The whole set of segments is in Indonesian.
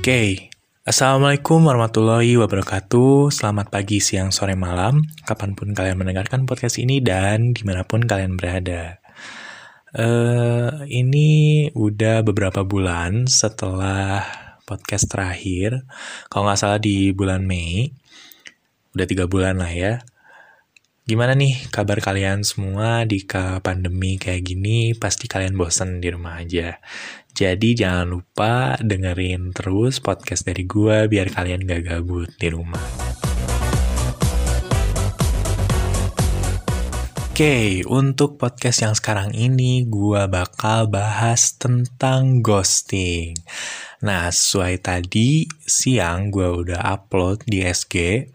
Oke, Assalamualaikum warahmatullahi wabarakatuh. Selamat pagi, siang, sore, malam Kapan pun kalian mendengarkan podcast ini dan di mana pun kalian berada. Uh, Ini udah beberapa bulan setelah podcast terakhir. Kalau nggak salah di bulan Mei. Udah tiga bulan lah ya Gimana nih kabar kalian semua di pandemi kayak gini? Pasti kalian bosen di rumah aja. Jadi jangan lupa dengerin terus podcast dari gue biar kalian gak gabut di rumah. Oke, okay, untuk podcast yang sekarang ini gue bakal bahas tentang ghosting. Nah, sesuai tadi siang gue udah upload di SG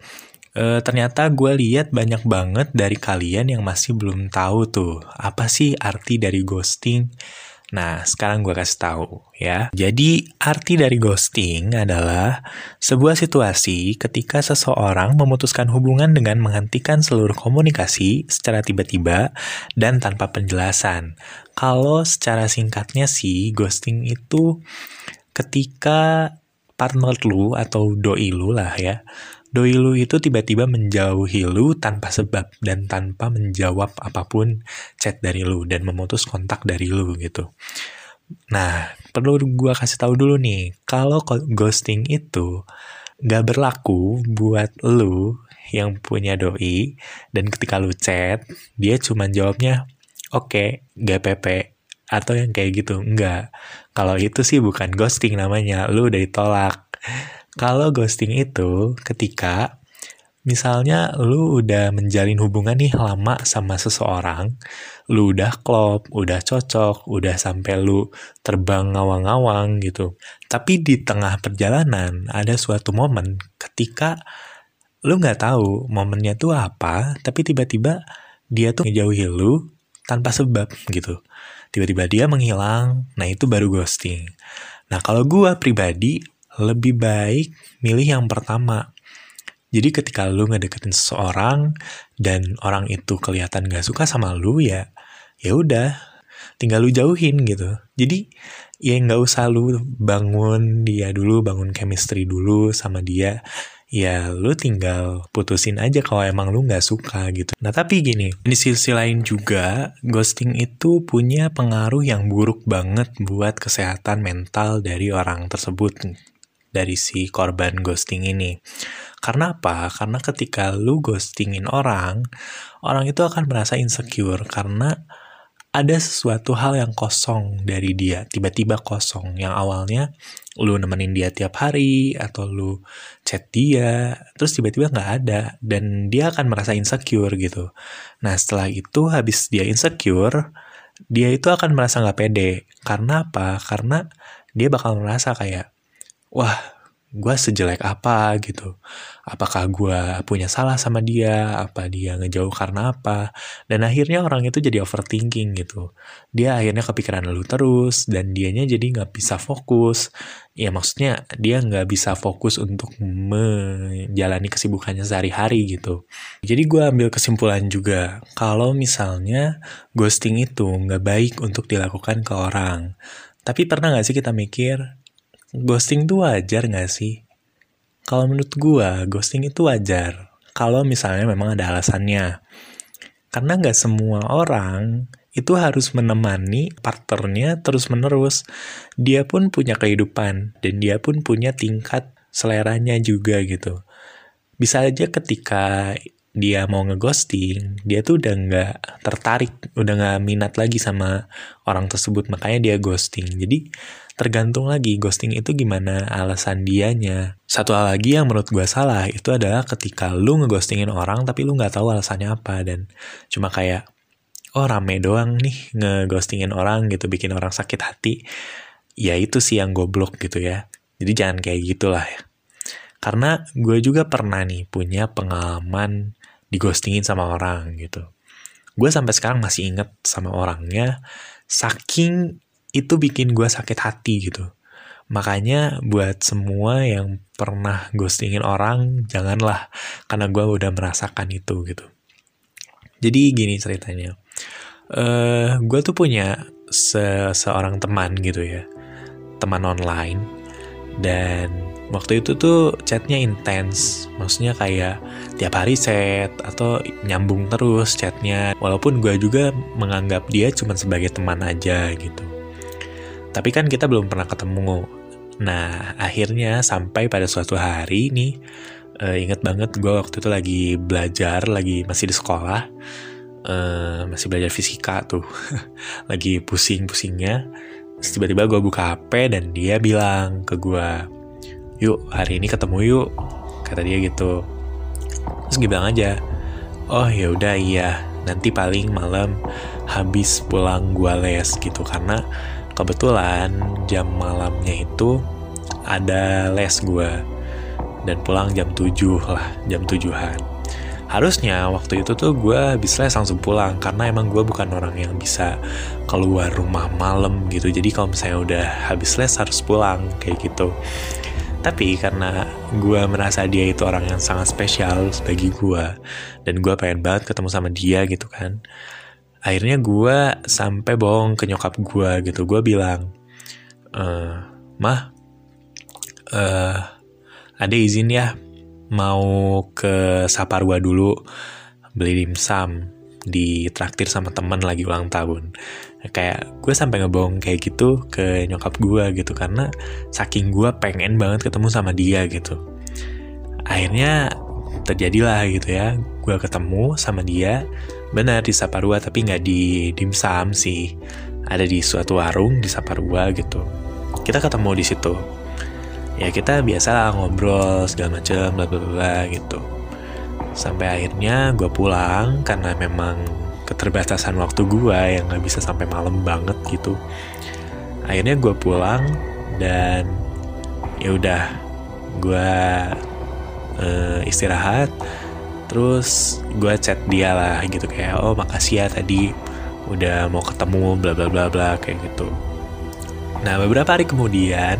e, ternyata gue lihat banyak banget dari kalian yang masih belum tahu tuh apa sih arti dari ghosting. Nah, sekarang gue kasih tahu ya. Jadi, arti dari ghosting adalah sebuah situasi ketika seseorang memutuskan hubungan dengan menghentikan seluruh komunikasi secara tiba-tiba dan tanpa penjelasan. Kalau secara singkatnya sih, ghosting itu ketika partner lu atau doi lu lah ya doi lu itu tiba-tiba menjauhi lu tanpa sebab dan tanpa menjawab apa pun chat dari lu dan memutus kontak dari lu gitu. Nah, perlu gua kasih tahu dulu nih, kalau ghosting itu gak berlaku buat lu yang punya doi dan ketika lu chat, dia cuma jawabnya oke, okay, pepe atau yang kayak gitu. Enggak. Kalau itu sih bukan ghosting namanya, lu udah ditolak. Kalau ghosting itu ketika misalnya lu udah menjalin hubungan nih lama sama seseorang, lu udah klop, udah cocok, udah sampai lu terbang ngawang-ngawang gitu. Tapi di tengah perjalanan ada suatu momen ketika lu nggak tahu momennya tuh apa, tapi tiba-tiba dia tuh ngejauhi lu tanpa sebab gitu. Tiba-tiba dia menghilang, nah itu baru ghosting. Nah kalau gua pribadi lebih baik milih yang pertama. Jadi ketika lu ngedeketin seseorang dan orang itu kelihatan gak suka sama lu ya, ya udah, tinggal lu jauhin gitu. Jadi ya nggak usah lu bangun dia dulu, bangun chemistry dulu sama dia. Ya lu tinggal putusin aja kalau emang lu nggak suka gitu. Nah tapi gini, di sisi lain juga ghosting itu punya pengaruh yang buruk banget buat kesehatan mental dari orang tersebut dari si korban ghosting ini. Karena apa? Karena ketika lu ghostingin orang, orang itu akan merasa insecure karena ada sesuatu hal yang kosong dari dia, tiba-tiba kosong. Yang awalnya lu nemenin dia tiap hari atau lu chat dia, terus tiba-tiba nggak ada dan dia akan merasa insecure gitu. Nah setelah itu habis dia insecure, dia itu akan merasa nggak pede. Karena apa? Karena dia bakal merasa kayak wah gue sejelek apa gitu? Apakah gue punya salah sama dia? Apa dia ngejauh karena apa? Dan akhirnya orang itu jadi overthinking gitu. Dia akhirnya kepikiran lu terus dan dianya jadi nggak bisa fokus. Ya maksudnya dia nggak bisa fokus untuk menjalani kesibukannya sehari-hari gitu. Jadi gue ambil kesimpulan juga kalau misalnya ghosting itu nggak baik untuk dilakukan ke orang. Tapi pernah gak sih kita mikir ghosting tuh wajar gak sih? Kalau menurut gua, ghosting itu wajar. Kalau misalnya memang ada alasannya. Karena gak semua orang itu harus menemani partnernya terus-menerus. Dia pun punya kehidupan, dan dia pun punya tingkat seleranya juga gitu. Bisa aja ketika dia mau ngeghosting, dia tuh udah nggak tertarik, udah nggak minat lagi sama orang tersebut, makanya dia ghosting. Jadi tergantung lagi ghosting itu gimana alasan dianya. Satu hal lagi yang menurut gue salah itu adalah ketika lu ngeghostingin orang tapi lu nggak tahu alasannya apa dan cuma kayak oh rame doang nih ngeghostingin orang gitu bikin orang sakit hati. Ya itu sih yang goblok gitu ya. Jadi jangan kayak gitulah ya. Karena gue juga pernah nih punya pengalaman digostingin sama orang gitu. Gue sampai sekarang masih inget sama orangnya, saking itu bikin gue sakit hati gitu. Makanya buat semua yang pernah ghostingin orang, janganlah, karena gue udah merasakan itu gitu. Jadi gini ceritanya, uh, gue tuh punya se seorang teman gitu ya, teman online. dan waktu itu tuh chatnya intens maksudnya kayak tiap hari chat atau nyambung terus chatnya walaupun gue juga menganggap dia cuma sebagai teman aja gitu tapi kan kita belum pernah ketemu. Nah akhirnya sampai pada suatu hari nih uh, inget banget gue waktu itu lagi belajar lagi masih di sekolah uh, masih belajar fisika tuh. Lagi pusing-pusingnya tiba-tiba gue buka HP dan dia bilang ke gue yuk hari ini ketemu yuk kata dia gitu. Terus gue bilang aja oh ya udah iya. Nanti paling malam habis pulang gue les gitu. Karena kebetulan jam malamnya itu ada les gue dan pulang jam 7 lah jam 7an harusnya waktu itu tuh gue habis les langsung pulang karena emang gue bukan orang yang bisa keluar rumah malam gitu. Jadi kalau misalnya udah habis les harus pulang kayak gitu. Tapi karena gue merasa dia itu orang yang sangat spesial bagi gue dan gue pengen banget ketemu sama dia gitu kan akhirnya gue sampai bohong ke nyokap gue gitu. Gue bilang e, mah uh, ada izin ya mau ke Saparua dulu beli dimsum di traktir sama temen lagi ulang tahun. Kayak gue sampai ngebohong kayak gitu ke nyokap gue gitu karena saking gue pengen banget ketemu sama dia gitu. Akhirnya terjadilah gitu ya gue ketemu sama dia benar di Saparua tapi nggak di dimsum sih. Ada di suatu warung di Saparua gitu. Kita ketemu di situ. Ya kita biasa ngobrol segala macem bla bla bla gitu. Sampai akhirnya gue pulang karena memang keterbatasan waktu gue yang nggak bisa sampai malam banget gitu. Akhirnya gue pulang dan ya udah gue uh, istirahat terus gue chat dia lah gitu kayak oh makasih ya tadi udah mau ketemu bla bla bla bla kayak gitu. Nah beberapa hari kemudian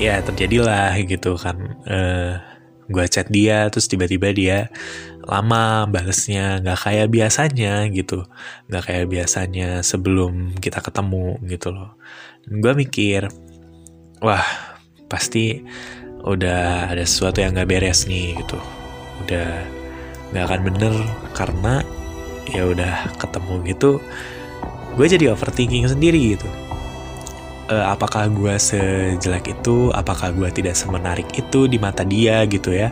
ya terjadilah gitu kan uh, eh, gue chat dia terus tiba-tiba dia lama balesnya nggak kayak biasanya gitu nggak kayak biasanya sebelum kita ketemu gitu loh. Gue mikir wah pasti udah ada sesuatu yang nggak beres nih gitu udah nggak akan bener karena ya udah ketemu gitu gue jadi overthinking sendiri gitu uh, apakah gue sejelek itu, apakah gue tidak semenarik itu di mata dia gitu ya,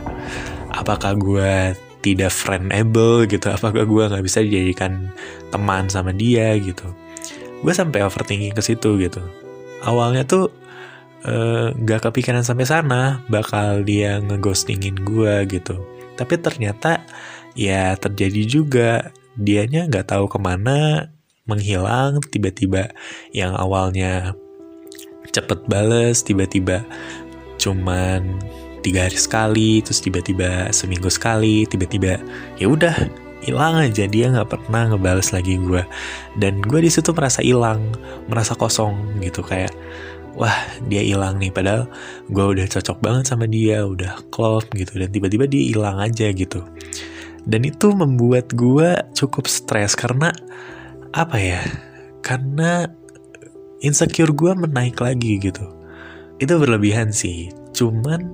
apakah gue tidak friendable gitu, apakah gue nggak bisa dijadikan teman sama dia gitu. Gue sampai overthinking ke situ gitu. Awalnya tuh uh, gak kepikiran sampai sana bakal dia ngeghostingin gue gitu. Tapi ternyata ya terjadi juga. Dianya nggak tahu ke mana menghilang tiba-tiba yang awalnya cepet bales tiba-tiba cuman tiga hari sekali terus tiba-tiba seminggu sekali tiba-tiba ya udah hilang aja. Dia nggak pernah ngebales lagi gue dan gue di situ merasa hilang merasa kosong gitu kayak wah dia hilang nih padahal gue udah cocok banget sama dia udah klop gitu dan tiba-tiba dia hilang aja gitu dan itu membuat gue cukup stres karena apa ya karena insecure gue menaik lagi gitu. Itu berlebihan sih. Cuman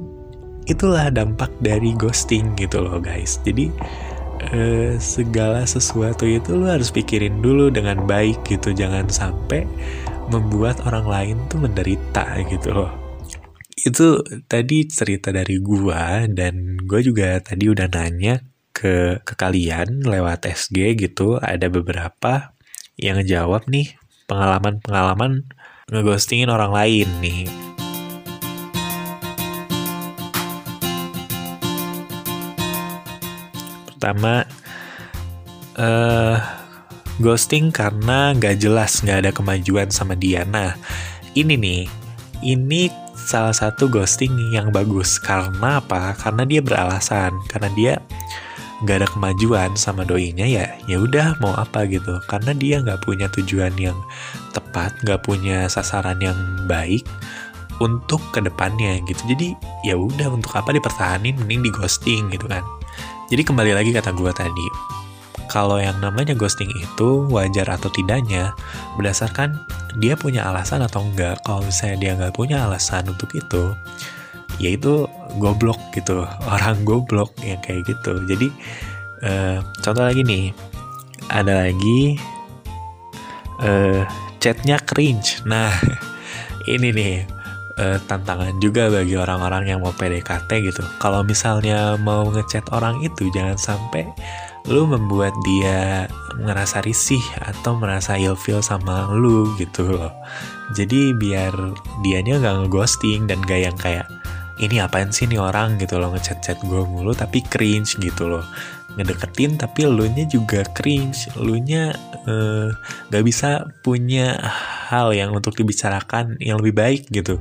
itulah dampak dari ghosting gitu loh guys. Jadi eh, segala sesuatu itu lo harus pikirin dulu dengan baik gitu. Jangan sampai membuat orang lain tuh menderita gitu loh. Itu tadi cerita dari gue dan gue juga tadi udah nanya ke, ke kalian lewat SG gitu. Ada beberapa yang jawab nih pengalaman-pengalaman ngeghostingin orang lain nih. Pertama, uh, ghosting karena gak jelas, gak ada kemajuan sama dia. Nah, ini nih, ini salah satu ghosting yang bagus. Karena apa? Karena dia beralasan. Karena dia nggak ada kemajuan sama doinya ya ya udah mau apa gitu karena dia nggak punya tujuan yang tepat nggak punya sasaran yang baik untuk ke depannya gitu jadi ya udah untuk apa dipertahanin mending di ghosting gitu kan jadi kembali lagi kata gue tadi kalau yang namanya ghosting itu wajar atau tidaknya berdasarkan dia punya alasan atau enggak. Kalau misalnya dia nggak punya alasan untuk itu, ya itu goblok gitu, orang goblok yang kayak gitu. Jadi uh, contoh lagi nih, ada lagi uh, chatnya cringe. Nah ini nih uh, tantangan juga bagi orang-orang yang mau PDKT gitu. Kalau misalnya mau ngechat orang itu jangan sampai lu membuat dia ngerasa risih atau merasa ilfeel sama lu gitu loh. Jadi biar dianya nggak ngeghosting dan gak yang kayak ini apaan sih nih orang? gitu loh ngechat-chat gue mulu tapi cringe gitu loh. Ngedeketin tapi lu nya juga cringe. Lu nya uh, gak bisa punya hal yang untuk dibicarakan yang lebih baik gitu.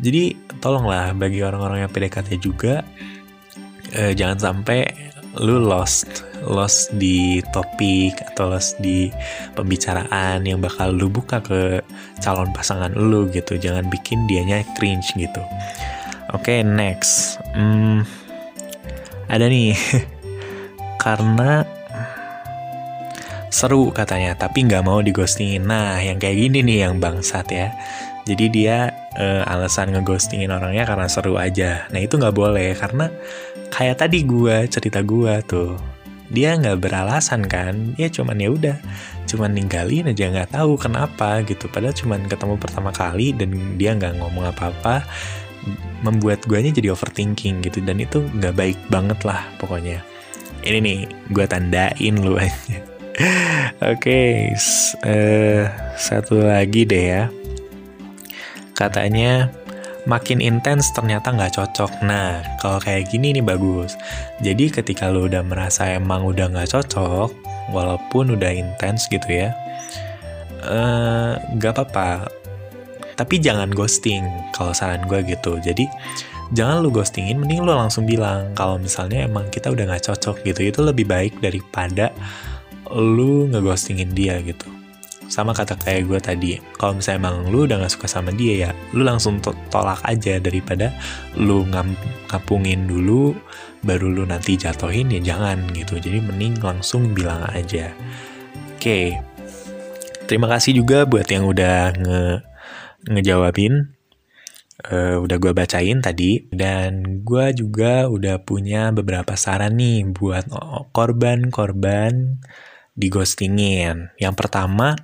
Jadi tolonglah bagi orang-orang yang PDKT juga uh, jangan sampai lu lost lost di topik atau lost di pembicaraan yang bakal lu buka ke calon pasangan lu gitu jangan bikin dianya cringe gitu oke okay, next hmm, ada nih karena seru katanya, tapi nggak mau digostingin. Nah, yang kayak gini nih yang bangsat ya. Jadi dia uh, alasan ngeghostingin orangnya karena seru aja. Nah itu nggak boleh karena kayak tadi gue cerita gue tuh. Dia nggak beralasan kan? Ya cuman ya udah. Cuman ninggalin aja nggak tahu kenapa gitu. Padahal cuman ketemu pertama kali dan dia nggak ngomong apa-apa membuat guanya jadi overthinking gitu. Dan itu nggak baik banget lah pokoknya. Ini nih gue tandain lu aja. Oke okay, uh, eh, satu lagi deh ya. Katanya makin intens ternyata nggak cocok. Nah, kalau kayak gini nih bagus. Jadi ketika lu udah merasa emang udah nggak cocok, walaupun udah intens gitu ya, uh, apa-apa. Tapi jangan ghosting kalau saran gue gitu. Jadi jangan lu ghostingin mending lu langsung bilang kalau misalnya emang kita udah gak cocok gitu itu lebih baik daripada lu ngeghostingin dia gitu sama kata kayak gue tadi. Kalau misalnya emang lu udah gak suka sama dia ya lu langsung tolak aja daripada lu ngapungin dulu baru lu nanti jatohin ya jangan gitu. Jadi mending langsung bilang aja. Oke. Okay. terima kasih juga buat yang udah nge ngejawabin. Uh, udah gue bacain tadi. Dan gue juga udah punya beberapa saran nih buat korban-korban di ghostingin. Yang pertama,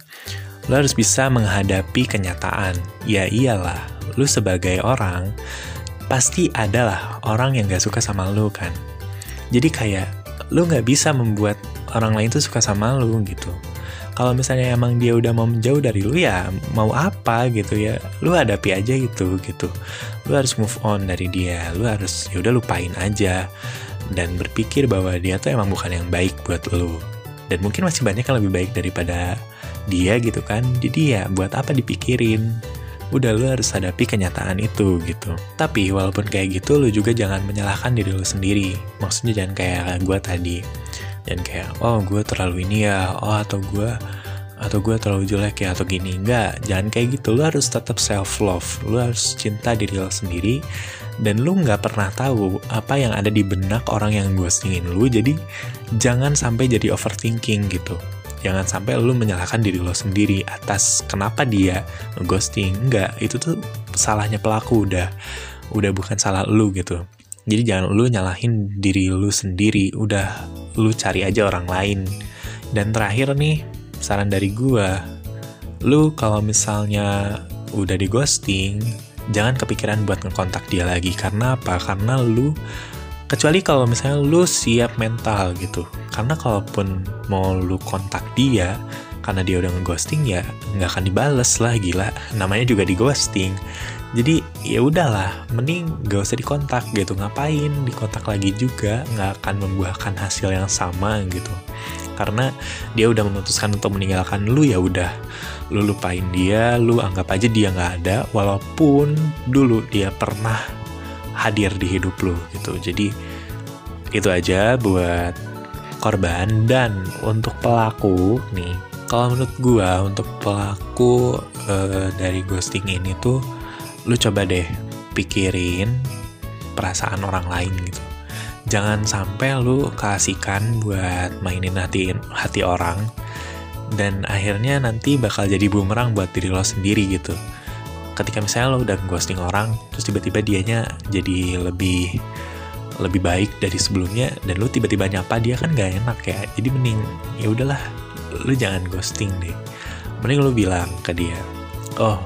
lo harus bisa menghadapi kenyataan. Ya iyalah, lo sebagai orang pasti adalah orang yang gak suka sama lo kan. Jadi kayak lo gak bisa membuat orang lain tuh suka sama lo gitu kalau misalnya emang dia udah mau menjauh dari lu ya mau apa gitu ya lu hadapi aja gitu gitu lu harus move on dari dia lu harus ya udah lupain aja dan berpikir bahwa dia tuh emang bukan yang baik buat lu dan mungkin masih banyak yang lebih baik daripada dia gitu kan. Jadi ya buat apa dipikirin? Udah lu harus hadapi kenyataan itu gitu. Tapi walaupun kayak gitu lu juga jangan menyalahkan diri lu sendiri. Maksudnya jangan kayak gue tadi. Dan kayak oh gue terlalu ini ya. Oh atau gue atau gue terlalu jelek ya atau gini. Enggak jangan kayak gitu. Lu harus tetap self love lu harus cinta diri lo sendiri dan lu nggak pernah tahu apa yang ada di benak orang yang ghostingin lu jadi jangan sampai jadi overthinking gitu. Jangan sampai lu menyalahkan diri lo sendiri atas kenapa dia ghosting enggak itu tuh salahnya pelaku udah udah bukan salah lu gitu. Jadi jangan lu nyalahin diri lu sendiri, udah lu cari aja orang lain. Dan terakhir nih, saran dari gua, lu kalau misalnya udah di ghosting, jangan kepikiran buat ngekontak dia lagi. Karena apa? Karena lu kecuali kalau misalnya lu siap mental gitu. Karena kalaupun mau lu kontak dia, karena dia udah ngeghosting ya nggak akan dibales lah gila namanya juga di ghosting jadi ya udahlah mending gak usah dikontak gitu ngapain dikontak lagi juga nggak akan membuahkan hasil yang sama gitu karena dia udah memutuskan untuk meninggalkan lu ya udah. Lu lupain dia lu anggap aja dia nggak ada walaupun dulu dia pernah hadir di hidup lu gitu. Jadi itu aja buat korban. Dan untuk pelaku nih kalau menurut gua untuk pelaku uh, dari ghosting ini tuh lu coba deh pikirin perasaan orang lain gitu jangan sampai lu kasihkan buat mainin hati hati orang. Dan akhirnya nanti bakal jadi bumerang buat diri lo sendiri gitu. Ketika misalnya lo udah ghosting orang terus tiba-tiba dianya jadi lebih lebih baik dari sebelumnya dan lu tiba-tiba nyapa dia kan gak enak ya. Jadi mending ya udahlah lu jangan ghosting deh. Mending lu bilang ke dia oh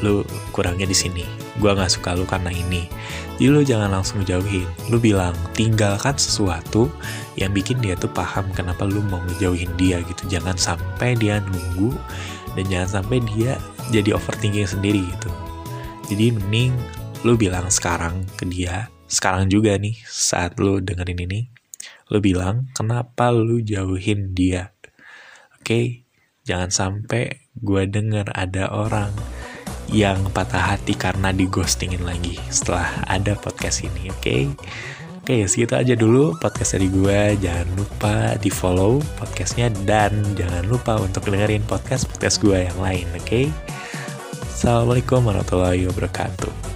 lu kurangnya di sini. Gua nggak suka lu karena ini. Jadi lu jangan langsung jauhin. Lu bilang tinggalkan sesuatu yang bikin dia tuh paham kenapa lu mau ngejauhin dia gitu. Jangan sampai dia nunggu dan jangan sampai dia jadi overthinking sendiri gitu. Jadi mending lu bilang sekarang ke dia sekarang juga nih saat lu dengerin ini lu bilang kenapa lu jauhin dia? Oke? Okay? jangan sampai gue denger ada orang yang patah hati karena di ghostingin lagi setelah ada podcast ini oke okay? oke okay, segitu aja dulu podcast dari gue jangan lupa di follow podcastnya dan jangan lupa untuk dengerin podcast podcast gue yang lain oke okay? assalamualaikum warahmatullahi wabarakatuh